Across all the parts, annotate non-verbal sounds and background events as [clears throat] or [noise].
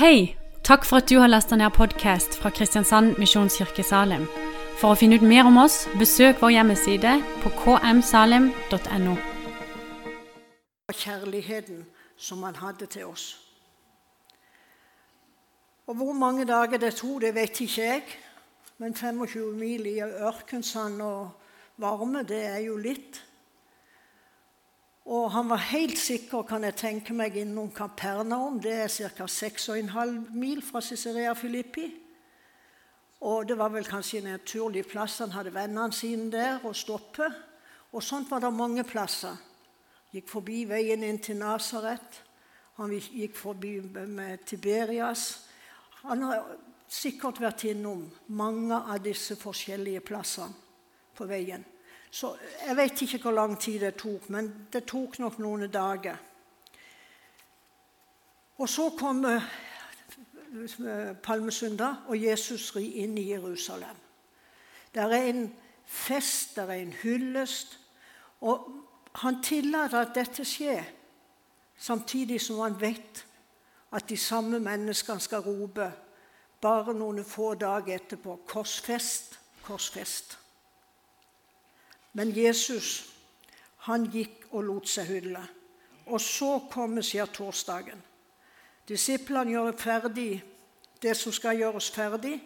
Hei! Takk for at du har lasta ned podkast fra Kristiansand Misjonskirke Salim. For å finne ut mer om oss, besøk vår hjemmeside på kmsalim.no. Kjærligheten som han hadde til oss. Og Hvor mange dager det tok, det vet ikke jeg. Men 25 mil i ørkensand og varme, det er jo litt. Og han var helt sikker, kan jeg tenke meg, innom Kapernaum. Det er ca. 6,5 mil fra Cicerea Filippi. Og det var vel kanskje en naturlig plass. Han hadde vennene sine der og stoppe. Og sånt var det mange plasser. Gikk forbi veien inn til Nasaret. Han gikk forbi med Tiberias. Han har sikkert vært innom mange av disse forskjellige plassene på veien. Så Jeg vet ikke hvor lang tid det tok, men det tok nok noen dager. Og så kommer palmesøndag, og Jesus rir inn i Jerusalem. Der er en fest, der er en hyllest. Og han tillater at dette skjer, samtidig som han vet at de samme menneskene skal rope bare noen få dager etterpå 'Korsfest, korsfest'. Men Jesus han gikk og lot seg hylle. Og så kommer skjærtorsdagen. Disiplene gjør ferdig det som skal gjøres ferdig.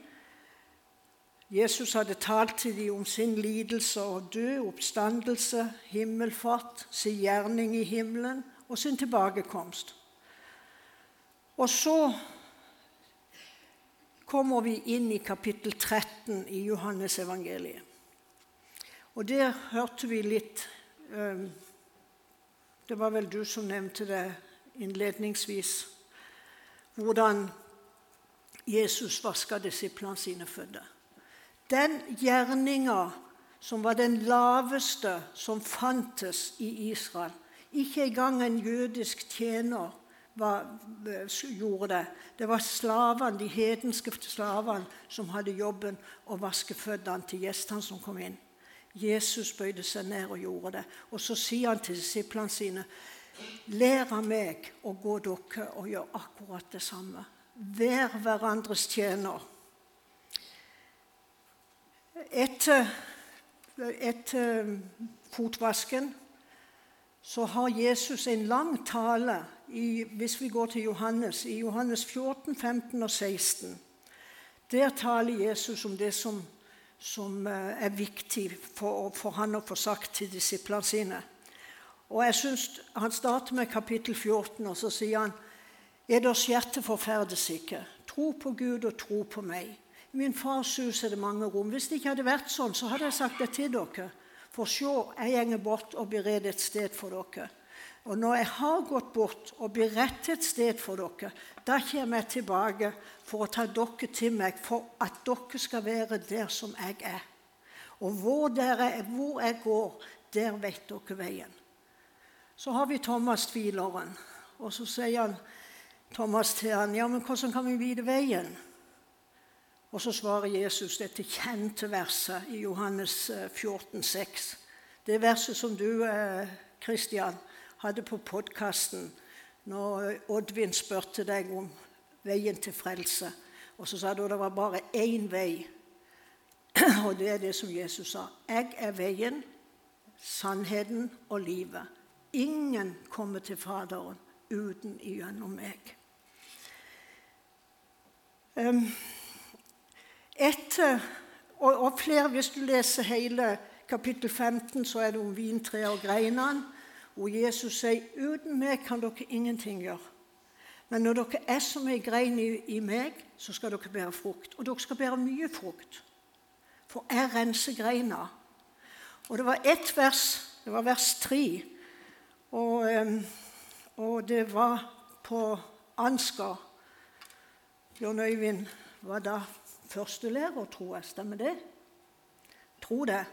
Jesus hadde talt til dem om sin lidelse og død, oppstandelse, himmelfart, sin gjerning i himmelen og sin tilbakekomst. Og så kommer vi inn i kapittel 13 i Johannes evangeliet. Og der hørte vi litt Det var vel du som nevnte det innledningsvis. Hvordan Jesus vaska disiplene sine føtter. Den gjerninga som var den laveste som fantes i Israel Ikke engang en jødisk tjener var, gjorde det. Det var slavene, de hedenske slavene som hadde jobben å vaske føttene til gjestene som kom inn. Jesus bøyde seg ned og gjorde det. Og så sier han til disiplene sine.: Lær av meg å gå dere og gjøre akkurat det samme. Vær hverandres tjener. Etter, etter fotvasken så har Jesus en lang tale i, hvis vi går til Johannes, i Johannes 14, 15 og 16. Der taler Jesus om det som som eh, er viktig for, for han å få sagt til disiplene sine. Og jeg synes Han starter med kapittel 14, og så sier han Er deres hjerte forferdes ikke. Tro på Gud og tro på meg. I min fars hus er det mange rom. Hvis det ikke hadde vært sånn, så hadde jeg sagt det til dere. For se, jeg går bort og bereder et sted for dere. Og når jeg har gått bort og beredt et sted for dere, da kommer jeg tilbake for å ta dere til meg, for at dere skal være der som jeg er. Og hvor, dere, hvor jeg går, der vet dere veien. Så har vi Thomas tvileren, og så sier han, Thomas til han, ja, men hvordan kan vi vite veien? Og så svarer Jesus dette kjente verset i Johannes 14, eh, 14,6. Det verset som du, Kristian, eh, hadde på podkasten når Oddvin spurte deg om veien til frelse. Og så sa du at det var bare én vei. [clears throat] Og det er det som Jesus sa. Jeg er veien, sannheten og livet. Ingen kommer til Faderen uten igjennom meg. Etter, og, flere, Hvis du leser hele kapittel 15, så er det om vintreet og greinene hvor Jesus sier uten meg kan dere ingenting gjøre. Men når dere er som ei grein i, i, meg, så skal dere bære frukt. Og dere skal bære mye frukt. For jeg renser greina. Og det var ett vers, det var vers tre. Og, og det var på Ansgar. Bjørn Øyvind var da førstelærer, tror jeg. Stemmer det? Tror det.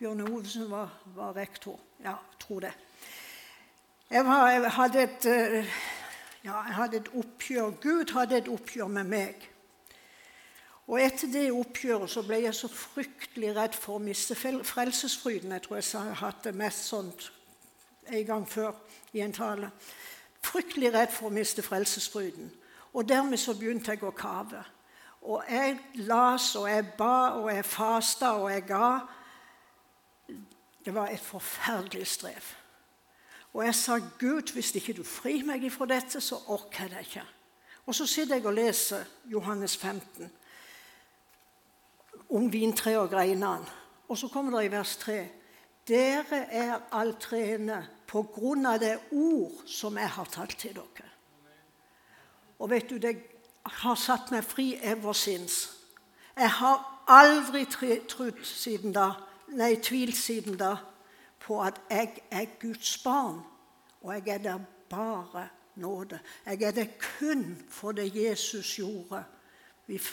Bjørn Ovesen var, var rektor. Ja, tror det. Jeg, var, jeg, hadde et, eh, ja, jeg hadde et oppgjør Gud hadde et oppgjør med meg. Og etter det oppgjøret så ble jeg så fryktelig redd for å miste frelsesfryden. Jeg tror jeg har hatt det mest sånt en gang før i en tale. Fryktelig redd for å miste frelsesfryden. Og dermed så begynte jeg å kave. Og jeg las, og jeg ba, og jeg fasta, og jeg ga. Det var et forferdelig strev. Og jeg sa, 'Gud, hvis ikke du frir meg ifra dette, så orker jeg det ikke.' Og så sitter jeg og leser Johannes 15 om vintreet og greinene. Og så kommer det i vers 3.: Dere er alt trene på grunn av det ord som jeg har talt til dere. Og vet du, det har satt meg fri ever since. Jeg har aldri trodd siden da, nei, tvilsiden da på at jeg er Guds barn, og jeg er der bare nåde. Jeg er det kun for det Jesus gjorde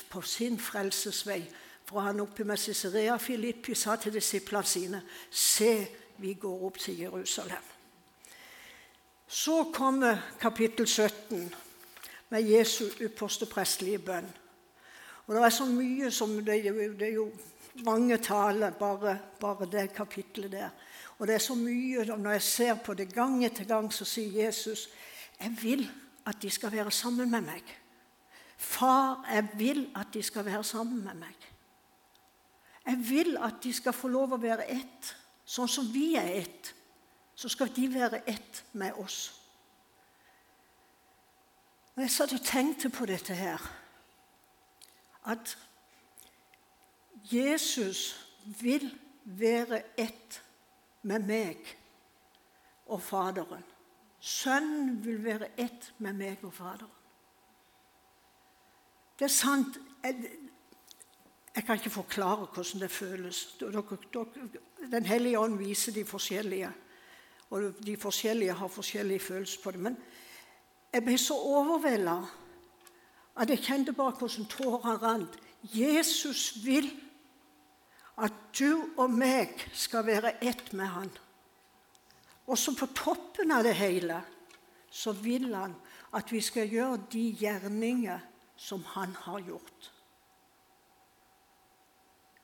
på sin frelsesvei. For han oppe med Cicarea Filippi sa til disiplene sine Se, vi går opp til Jerusalem. Så kommer kapittel 17 med Jesu ypperste prestelige bønn. Og Det er så mye som Det er jo mange taler, bare, bare det kapittelet der. Og det er så mye Når jeg ser på det gang etter gang, så sier Jesus jeg vil at de skal være sammen med meg. Far, jeg vil at de skal være sammen med meg. Jeg vil at de skal få lov å være ett. Sånn som vi er ett, så skal de være ett med oss. Når jeg satt og tenkte på dette her At Jesus vil være ett med meg og Faderen. Sønnen vil være ett med meg og Faderen. Det er sant jeg, jeg kan ikke forklare hvordan det føles. Den hellige ånd viser de forskjellige, og de forskjellige har forskjellige følelser på det. Men jeg ble så overvelda at jeg kjente bare hvordan tårene rant. Jesus vil at du og meg skal være ett med han. Og så på toppen av det hele så vil han at vi skal gjøre de gjerninger som han har gjort.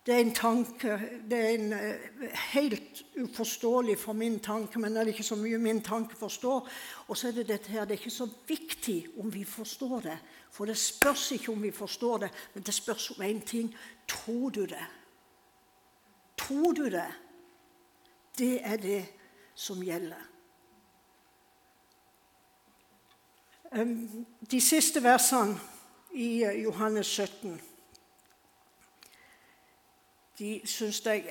Det er en tanke, det er en uh, helt uforståelig for min tanke, men det er ikke så mye min tanke forstår. Og så er det dette her, det er ikke så viktig om vi forstår det. For det spørs ikke om vi forstår det, men det spørs om én ting. Tror du det? Tror du det? Det er det som gjelder. De siste versene i eh, Johannes 17 de synes jeg,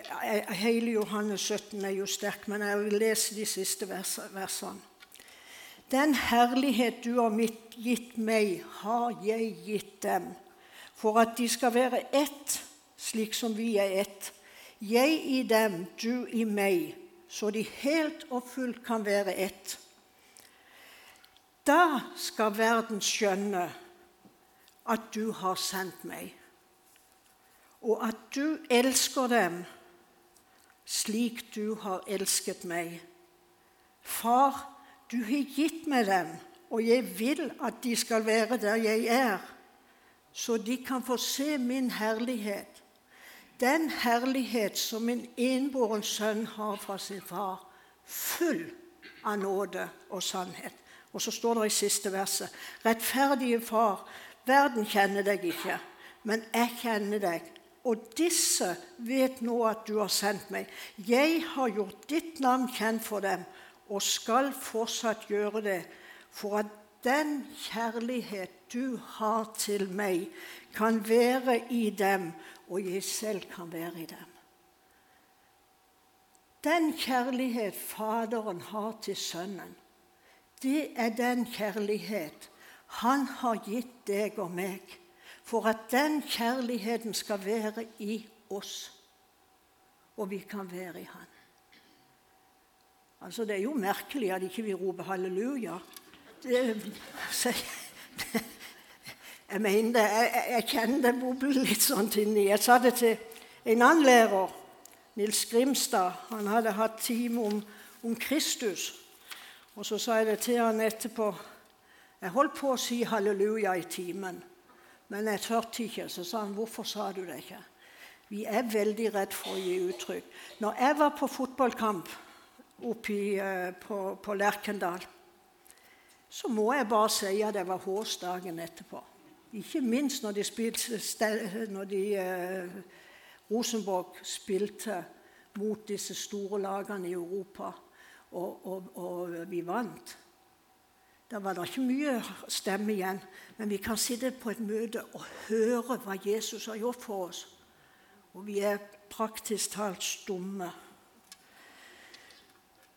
Hele Johannes 17 er jo sterk, men jeg vil lese de siste versene. Den herlighet du har gitt meg, har jeg gitt dem, for at de skal være ett, slik som vi er ett jeg i dem, du i meg, så de helt og fullt kan være ett. Da skal verden skjønne at du har sendt meg, og at du elsker dem slik du har elsket meg. Far, du har gitt meg dem, og jeg vil at de skal være der jeg er, så de kan få se min herlighet den herlighet som en innbåren sønn har fra sin far, full av nåde og sannhet. Og så står det i siste verset.: Rettferdige Far, verden kjenner deg ikke, men jeg kjenner deg. Og disse vet nå at du har sendt meg. Jeg har gjort ditt navn kjent for dem og skal fortsatt gjøre det, for at den kjærlighet du har til meg, kan være i dem, og jeg selv kan være i dem. Den kjærlighet Faderen har til Sønnen, det er den kjærlighet Han har gitt deg og meg, for at den kjærligheten skal være i oss, og vi kan være i Han. Altså, Det er jo merkelig at ikke vi roper halleluja. Det, [laughs] så, det, jeg, jeg kjenner det bobler litt sånn inni. Jeg sa det til en annen lærer, Nils Grimstad. Han hadde hatt time om, om Kristus. Og så sa jeg det til han etterpå. Jeg holdt på å si halleluja i timen, men jeg turte ikke. Så sa han, 'Hvorfor sa du det ikke?' Vi er veldig redd for å gi uttrykk. Når jeg var på fotballkamp oppe uh, på, på Lerkendal, så må jeg bare si at det var hås dagen etterpå. Ikke minst når de, spilte, når de eh, Rosenborg spilte mot disse store lagene i Europa, og, og, og vi vant. Da var det ikke mye stemme igjen, men vi kan sitte på et møte og høre hva Jesus har gjort for oss. Og vi er praktisk talt stumme.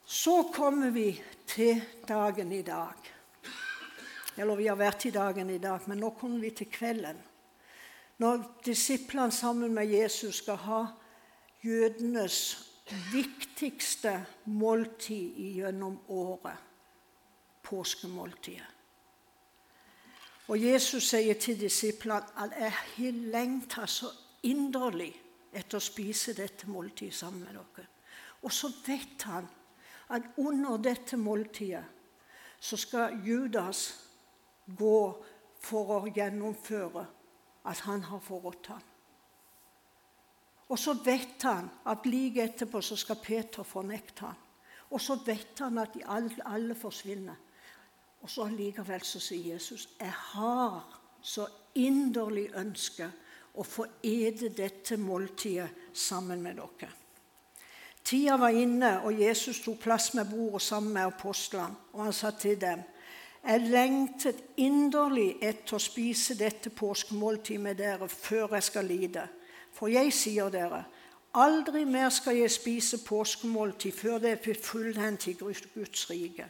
Så kommer vi til dagen i dag. Eller vi har vært i dagen i dag, men nå kommer vi til kvelden. Når disiplene sammen med Jesus skal ha jødenes viktigste måltid gjennom året, påskemåltidet. Og Jesus sier til disiplene at jeg har lengta så inderlig etter å spise dette måltidet sammen med dere. Og så vet han at under dette måltidet så skal Judas gå for å gjennomføre at han har forrådt ham. Og så vet han at like etterpå så skal Peter fornekte ham. Og så vet han at de alle, alle forsvinner. Og så likevel så sier Jesus jeg har så inderlig ønske å få ete dette måltidet sammen med dere. Tida var inne, og Jesus tok plass med bordet sammen med apostlene. Og han sa til dem jeg lengtet inderlig etter å spise dette påskemåltidet med dere før jeg skal lide. For jeg sier dere, aldri mer skal jeg spise påskemåltid før det er fullendt i Guds rike.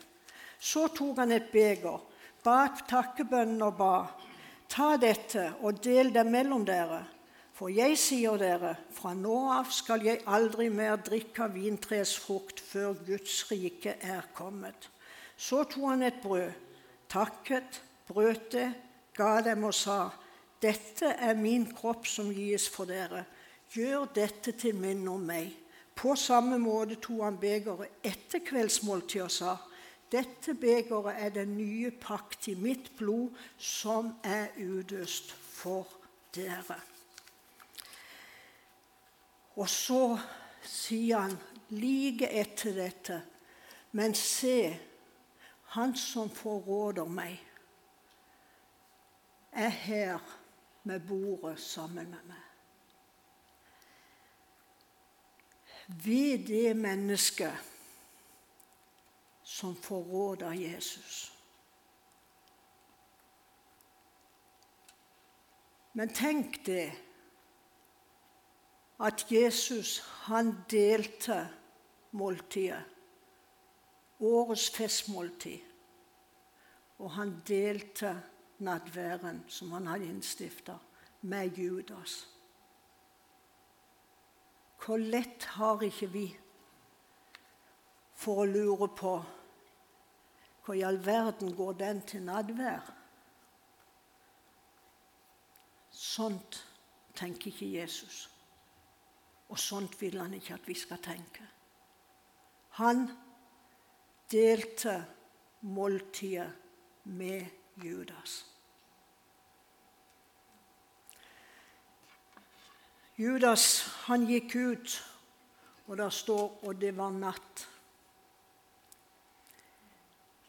Så tok han et beger, ba takkebønnen og ba. Ta dette og del det mellom dere. For jeg sier dere, fra nå av skal jeg aldri mer drikke av vintreets frukt før Guds rike er kommet. Så tok han et brød takket, brøt det, ga dem og sa:" Dette er min kropp som gis for dere. Gjør dette til minne om meg. På samme måte tok han begeret etter kveldsmåltidet og sa:" Dette begeret er den nye pakt i mitt blod, som er utøst for dere. Og så sier han like etter dette, men se, han som forråder meg, er her med bordet sammen med meg. Ved det mennesket som forråder Jesus. Men tenk det at Jesus han delte måltidet årets festmåltid. Og han delte nadværen som han hadde innstifta, med Judas. Hvor lett har ikke vi for å lure på hvor i all verden går den til nadvær? Sånt tenker ikke Jesus. Og sånt vil han ikke at vi skal tenke. Han delte måltidet med Judas. Judas han gikk ut, og der står 'og det var natt'.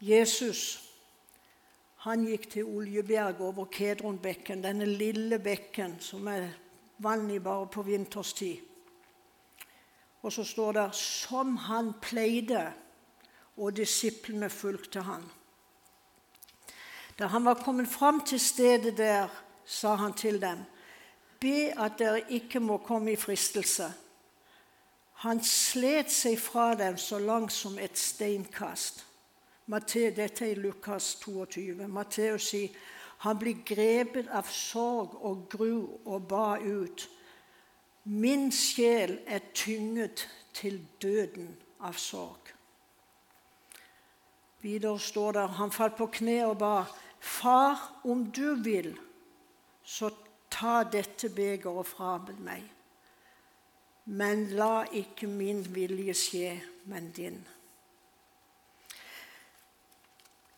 Jesus han gikk til Oljeberg over Kedronbekken, denne lille bekken som er vanlig bare på vinterstid. Og så står det 'som han pleide' og disiplene fulgte han. Da han var kommet fram til stedet der, sa han til dem, Be at dere ikke må komme i fristelse. Han slet seg fra dem så langt som et steinkast. Dette er i Lukas 22. Matteus sier han ble grepet av sorg og gru og ba ut. Min sjel er tynget til døden av sorg. Videre står det han falt på kne og ba. Far, om du vil, så ta dette begeret fra meg. Men la ikke min vilje skje, men din.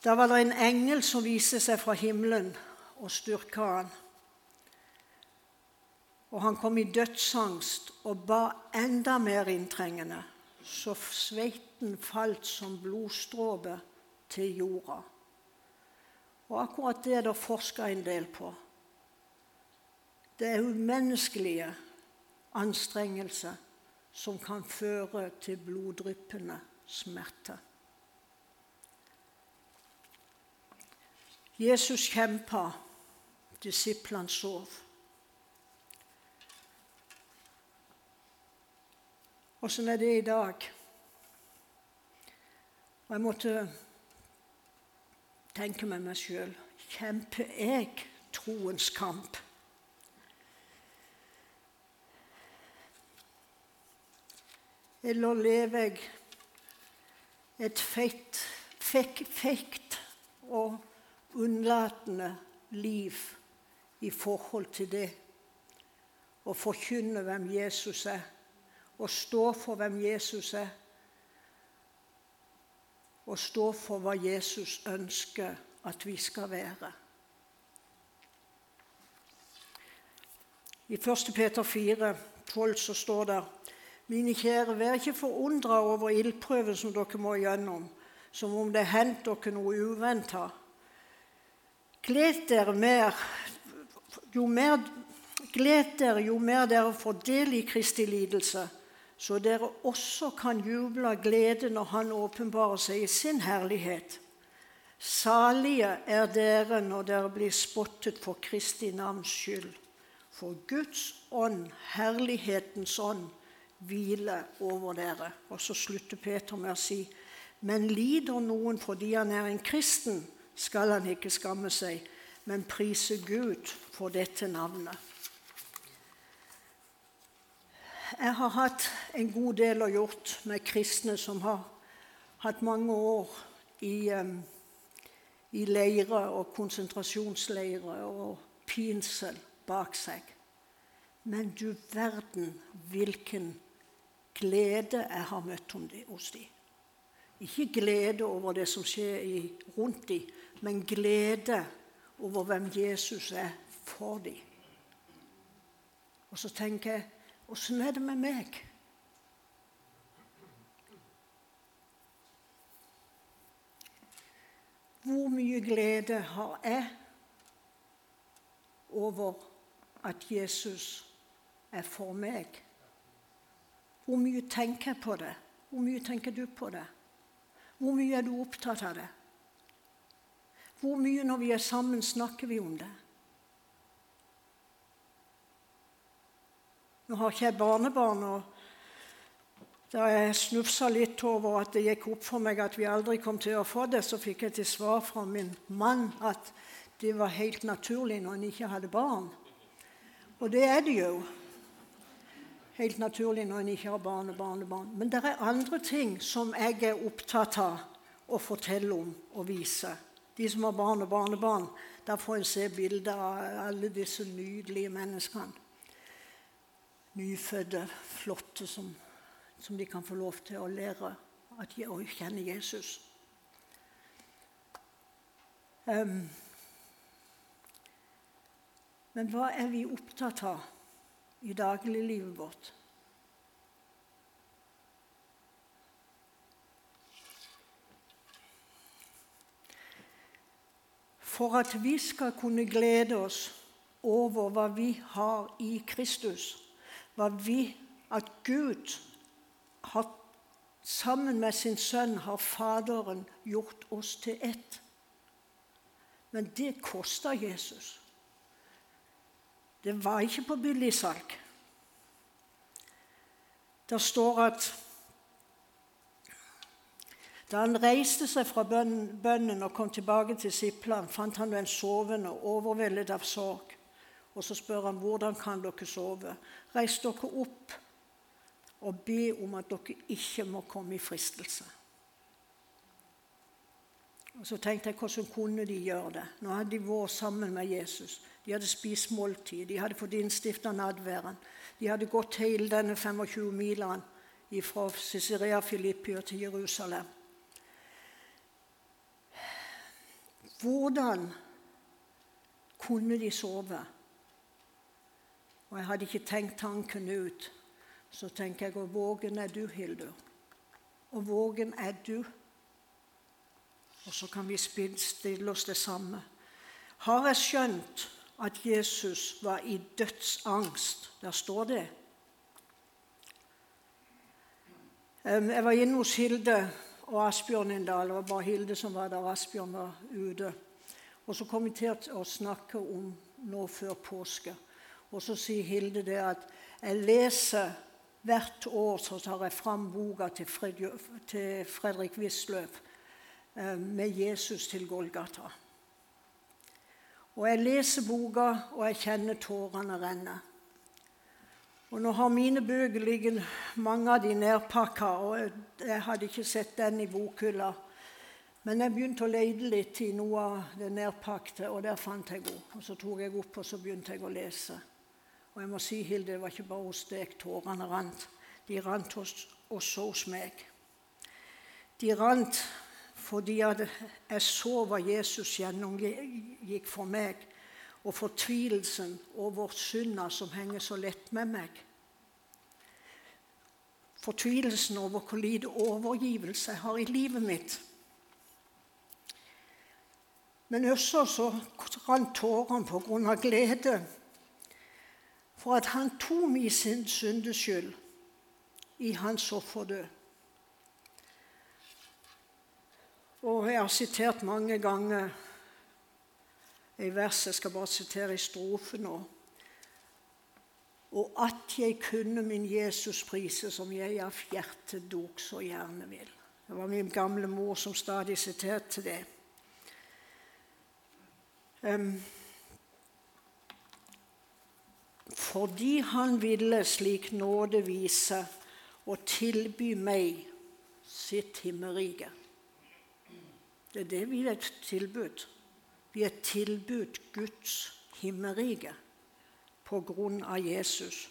Da var det en engel som viste seg fra himmelen og styrka han. Og han kom i dødsangst og ba enda mer inntrengende, så sveiten falt som blodstråpe til jorda. Og akkurat det er det forska en del på. Det er umenneskelige anstrengelser som kan føre til bloddryppende smerte. Jesus kjempa, disiplene sov. Åssen er det i dag? Og jeg måtte tenke med meg sjøl kjemper jeg troens kamp? Eller lever jeg et feit, fekt og unnlatende liv i forhold til det å forkynne hvem Jesus er, og stå for hvem Jesus er, og stå for hva Jesus ønsker at vi skal være. I 1. Peter 4, 12 så står det Mine kjære, vær ikke forundra over ildprøven som dere må gjennom, som om det hendte hendt dere noe uventa. Gled dere mer jo mer, gled dere jo mer dere får del i Kristi lidelse, så dere også kan juble av glede når Han åpenbarer seg i sin herlighet. Salige er dere når dere blir spottet for Kristi navns skyld. For Guds ånd, herlighetens ånd, hviler over dere. Og så slutter Peter med å si, men lider noen fordi han er en kristen, skal han ikke skamme seg, men prise Gud for dette navnet. Jeg har hatt en god del å gjort med kristne som har hatt mange år i, i leire og konsentrasjonsleire og pinsel bak seg. Men du verden hvilken glede jeg har møtt hos dem. Ikke glede over det som skjer rundt dem, men glede over hvem Jesus er for dem. Og så tenker jeg åssen er det med meg? Hvor mye glede har jeg over at Jesus er for meg? Hvor mye tenker jeg på det? Hvor mye tenker du på det? Hvor mye er du opptatt av det? Hvor mye når vi er sammen, snakker vi om det? Nå har ikke jeg barnebarn, og da jeg snufsa litt over at det gikk opp for meg at vi aldri kom til å få det, så fikk jeg til svar fra min mann at det var helt naturlig når en ikke hadde barn. Og det er det jo. Helt naturlig når en ikke har barn og barnebarn. Men det er andre ting som jeg er opptatt av å fortelle om og vise. De som har barn og barnebarn, der får en se bilder av alle disse nydelige menneskene. Nyfødte, flotte, som, som de kan få lov til å lære at de, å kjenne Jesus. Um, men hva er vi opptatt av i dagliglivet vårt? for at vi skal kunne glede oss over hva vi har i Kristus. Hva vi, at Gud har, sammen med sin sønn har Faderen gjort oss til ett. Men det kosta Jesus. Det var ikke på billigsalg. Det står at da han reiste seg fra bønnen og kom tilbake til Sippland, fant han den sovende, overveldet av sorg. Og så spør han hvordan kan dere sove. Reis dere opp og be om at dere ikke må komme i fristelse. Og Så tenkte jeg hvordan kunne de gjøre det? Nå hadde de vært sammen med Jesus. De hadde spist måltid, de hadde fått innstifta nadværen. De hadde gått hele denne 25 milene fra Cicarea Filippi til Jerusalem. Hvordan kunne de sove? Og Jeg hadde ikke tenkt tanken ut. Så tenker jeg og vågen er du, Hildur. Og vågen er du. Og så kan vi stille oss det samme. har jeg skjønt at Jesus var i dødsangst. Der står det. Jeg var inne hos Hilde og Asbjørn en dag. Det var bare Hilde som var der. Asbjørn var ute. Og Så kom vi til å snakke om nå før påske. Og så sier Hilde det at jeg leser hvert år så tar jeg fram boka til, Fredrik Wisløff eh, med Jesus til Golgata. Og Jeg leser boka, og jeg kjenner tårene renne. Og Nå har mine bøker ligget mange av de nedpakka, og jeg hadde ikke sett den i bokhylla. Men jeg begynte å lete litt i noe av det nedpakte, og der fant jeg henne. Og så tok jeg opp, og så begynte jeg å lese. Og jeg må si, Hilde, det var ikke bare hos deg tårene rant. De rant også hos meg. De rant fordi jeg så hva Jesus gjennomgikk for meg, og fortvilelsen over synda som henger så lett med meg. Fortvilelsen over hvor lite overgivelse jeg har i livet mitt. Men også så rant tårene på grunn av glede for at han tok min sin syndes skyld i hans offerdød. Og jeg har sitert mange ganger et vers, jeg skal bare sitere i strofen nå. Og at jeg kunne min Jesus prise som jeg av hjertet dok så gjerne vil. Det var min gamle mor som stadig siterte det. Um, fordi han ville slik nåde vise og tilby meg sitt himmerike. Det er det vi er tilbudt. Vi er tilbudt Guds himmerike på grunn av Jesus.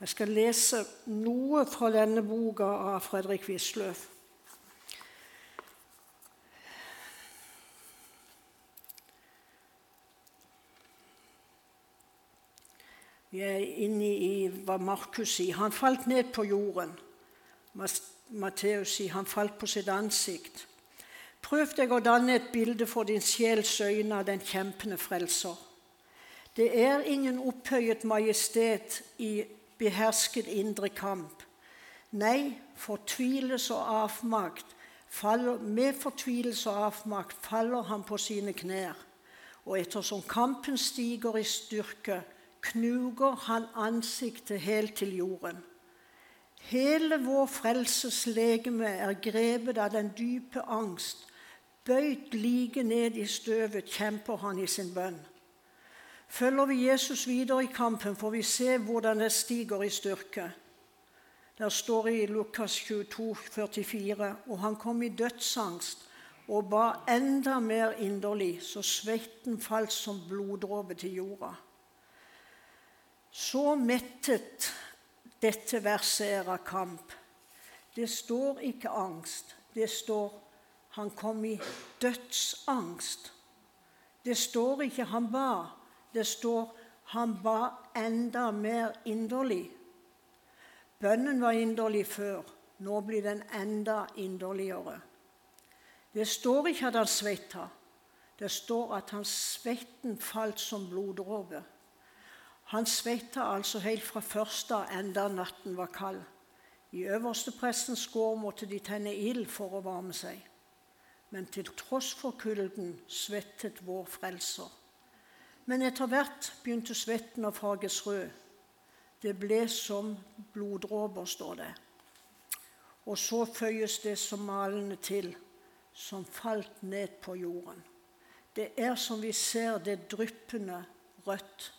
Jeg skal lese noe fra denne boka av Fredrik Wisløff. Vi er inne i hva Markus sier. Han falt ned på jorden. Matteus sier han falt på sitt ansikt. Prøv deg å danne et bilde for din sjels øyne av den kjempende frelser. Det er ingen opphøyet majestet i behersket indre kamp. Nei, fortvilelse og avmakt faller, med fortvilelse og avmakt faller han på sine knær. Og ettersom kampen stiger i styrke, knuger han ansiktet helt til jorden. Hele vår frelses legeme er grepet av den dype angst. Bøyd like ned i støvet kjemper han i sin bønn. Følger vi Jesus videre i kampen, får vi se hvordan det stiger i styrke. Der står i Lukas 22, 44, og han kom i dødsangst og ba enda mer inderlig, så svetten falt som bloddråpe til jorda. Så mettet dette verset er av kamp. Det står ikke angst. Det står han kom i dødsangst. Det står ikke han ba. Det står han ba enda mer inderlig. Bønnen var inderlig før. Nå blir den enda inderligere. Det står ikke at han svetta. Det står at hans svetten falt som bloddråpe. Han svetta altså helt fra første enda natten var kald. I øversteprestens gård måtte de tenne ild for å varme seg. Men til tross for kulden svettet vår frelser. Men etter hvert begynte svetten å farges rød. Det ble som bloddråper, står det. Og så føyes det som malende til, som falt ned på jorden. Det er som vi ser det dryppende rødt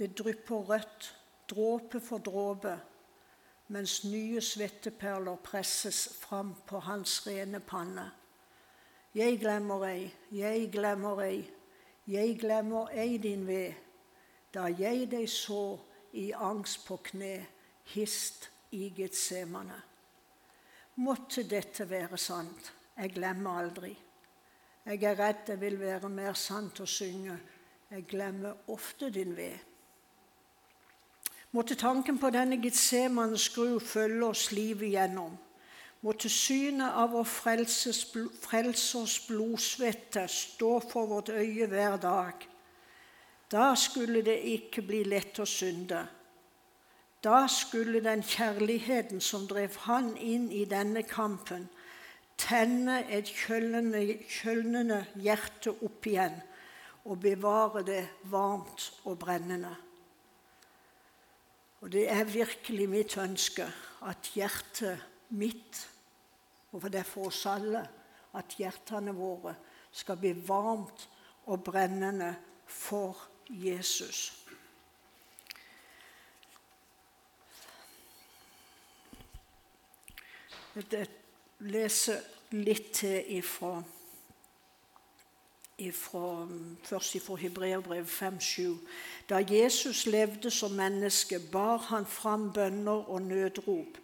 det drypper rødt, dråpe for dråpe, mens nye svetteperler presses fram på hans rene panne. Jeg glemmer ei, jeg glemmer ei, jeg glemmer ei din ved, da jeg deg så i angst på kne, hist i Getsemane. Måtte dette være sant, jeg glemmer aldri. Jeg er redd det vil være mer sant å synge, jeg glemmer ofte din ved. Måtte tanken på denne Getsemanes skru følge oss livet igjennom. måtte synet av vår frelsers blodsvette stå for vårt øye hver dag. Da skulle det ikke bli lett å synde. Da skulle den kjærligheten som drev han inn i denne kampen, tenne et kjølnende hjerte opp igjen og bevare det varmt og brennende. Og det er virkelig mitt ønske at hjertet mitt, og for det er for oss alle, at hjertene våre skal bli varmt og brennende for Jesus. Jeg leser litt til ifra, ifra først fra Hebreerbrev 5,7. Da Jesus levde som menneske, bar han fram bønner og nødrop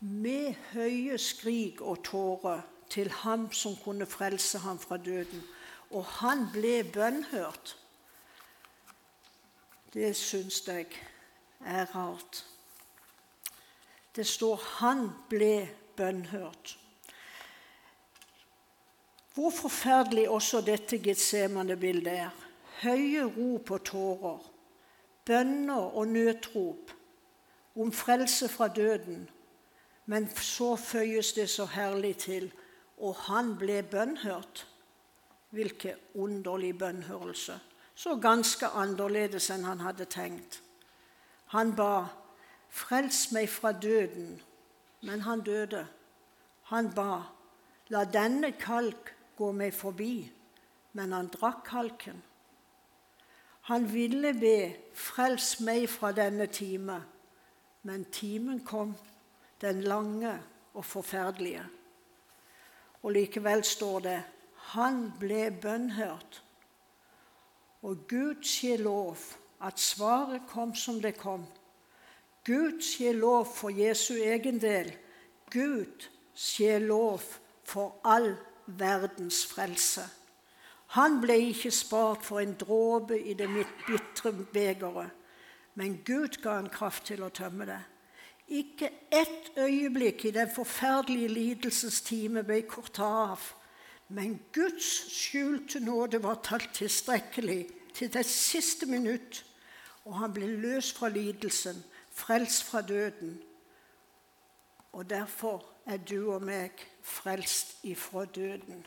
med høye skrik og tårer til ham som kunne frelse ham fra døden. Og han ble bønnhørt. Det syns jeg er rart. Det står 'han ble bønnhørt'. Hvor forferdelig også dette Getsemane-bildet er. Høye rop og tårer, bønner og nødrop om frelse fra døden men så føyes det så herlig til og han ble bønnhørt. Hvilken underlig bønnhørelse. Så ganske annerledes enn han hadde tenkt. Han ba, 'Frels meg fra døden', men han døde. Han ba, 'La denne kalk gå meg forbi', men han drakk kalken. Han ville be, 'Frels meg fra denne time', men timen kom den lange og forferdelige. Og likevel står det han ble bønnhørt. Og Gud skje lov at svaret kom som det kom. Gud skje lov for Jesu egen del. Gud skje lov for all verdens frelse. Han ble ikke spart for en dråpe i det mitt bitre begeret, men Gud ga han kraft til å tømme det. Ikke ett øyeblikk i den forferdelige lidelsestime ble kortet av. Men Guds skjulte nåde var talt tilstrekkelig til det siste minutt, og han ble løst fra lidelsen, frelst fra døden. Og derfor er du og meg frelst ifra døden.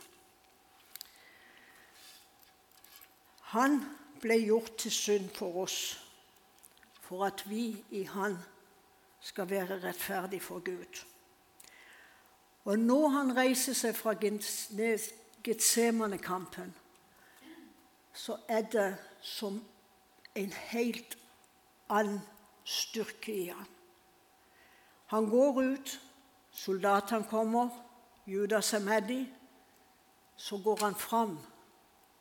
Han ble gjort til synd for oss, for at vi i Han skal være rettferdig for Gud. Og når han reiser seg fra Getsemane-kampen, så er det som en helt annen styrke i han. Han går ut, soldatene kommer, Judas er med dem. Så går han fram,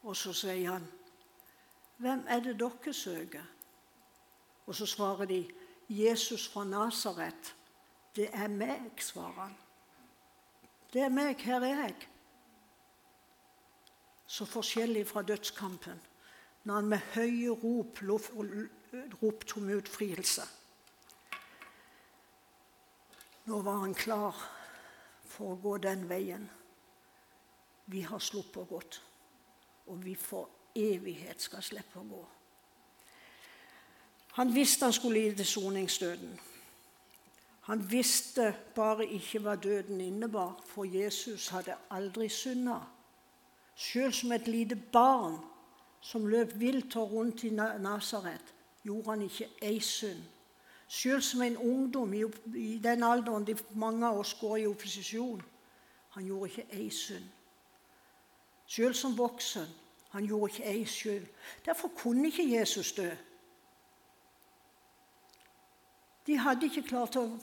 og så sier han, 'Hvem er det dere søker?' Og så svarer de, Jesus fra Nasaret. Det er meg, svarer han. Det er meg, her er jeg. Så forskjellig fra dødskampen, når han med høye rop ropte om utfrielse. Nå var han klar for å gå den veien. Vi har sluppet godt, og vi for evighet skal slippe å gå. Han visste han skulle lide soningsdøden. Han visste bare ikke hva døden innebar, for Jesus hadde aldri synda. Selv som et lite barn som løp vilt og rundt i Nasaret, gjorde han ikke ei synd. Selv som en ungdom i den alderen de mange av oss går i opposisjon, han gjorde ikke ei synd. Selv som voksen, han gjorde ikke ei skyld. Derfor kunne ikke Jesus dø. De hadde ikke klart å,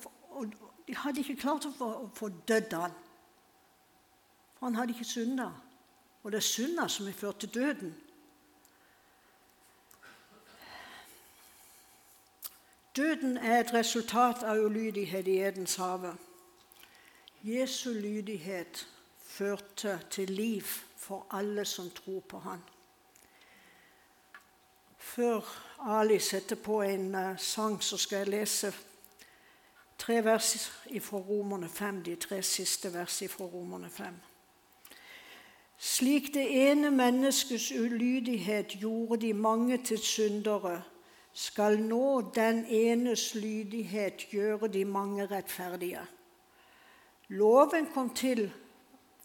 de hadde ikke klart å få, få dødd han. For han hadde ikke synda. Og det er synda som har ført til døden. Døden er et resultat av ulydighet i Edens hage. Jesu lydighet førte til liv for alle som tror på Han. Før Ali setter på en uh, sang, så skal jeg lese tre vers fra Romerne 5, de tre siste versene fra Romerne 5. Slik det ene menneskets ulydighet gjorde de mange til syndere, skal nå den enes lydighet gjøre de mange rettferdige. Loven kom til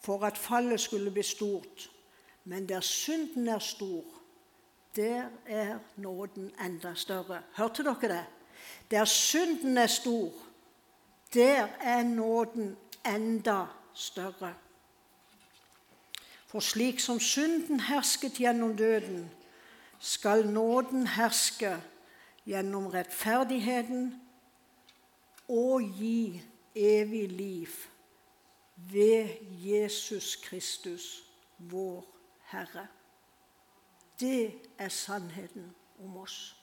for at fallet skulle bli stort, men der synden er stor, der er nåden enda større. Hørte dere det? Der synden er stor, der er nåden enda større. For slik som synden hersket gjennom døden, skal nåden herske gjennom rettferdigheten og gi evig liv ved Jesus Kristus, vår Herre. Det er sannheten om oss.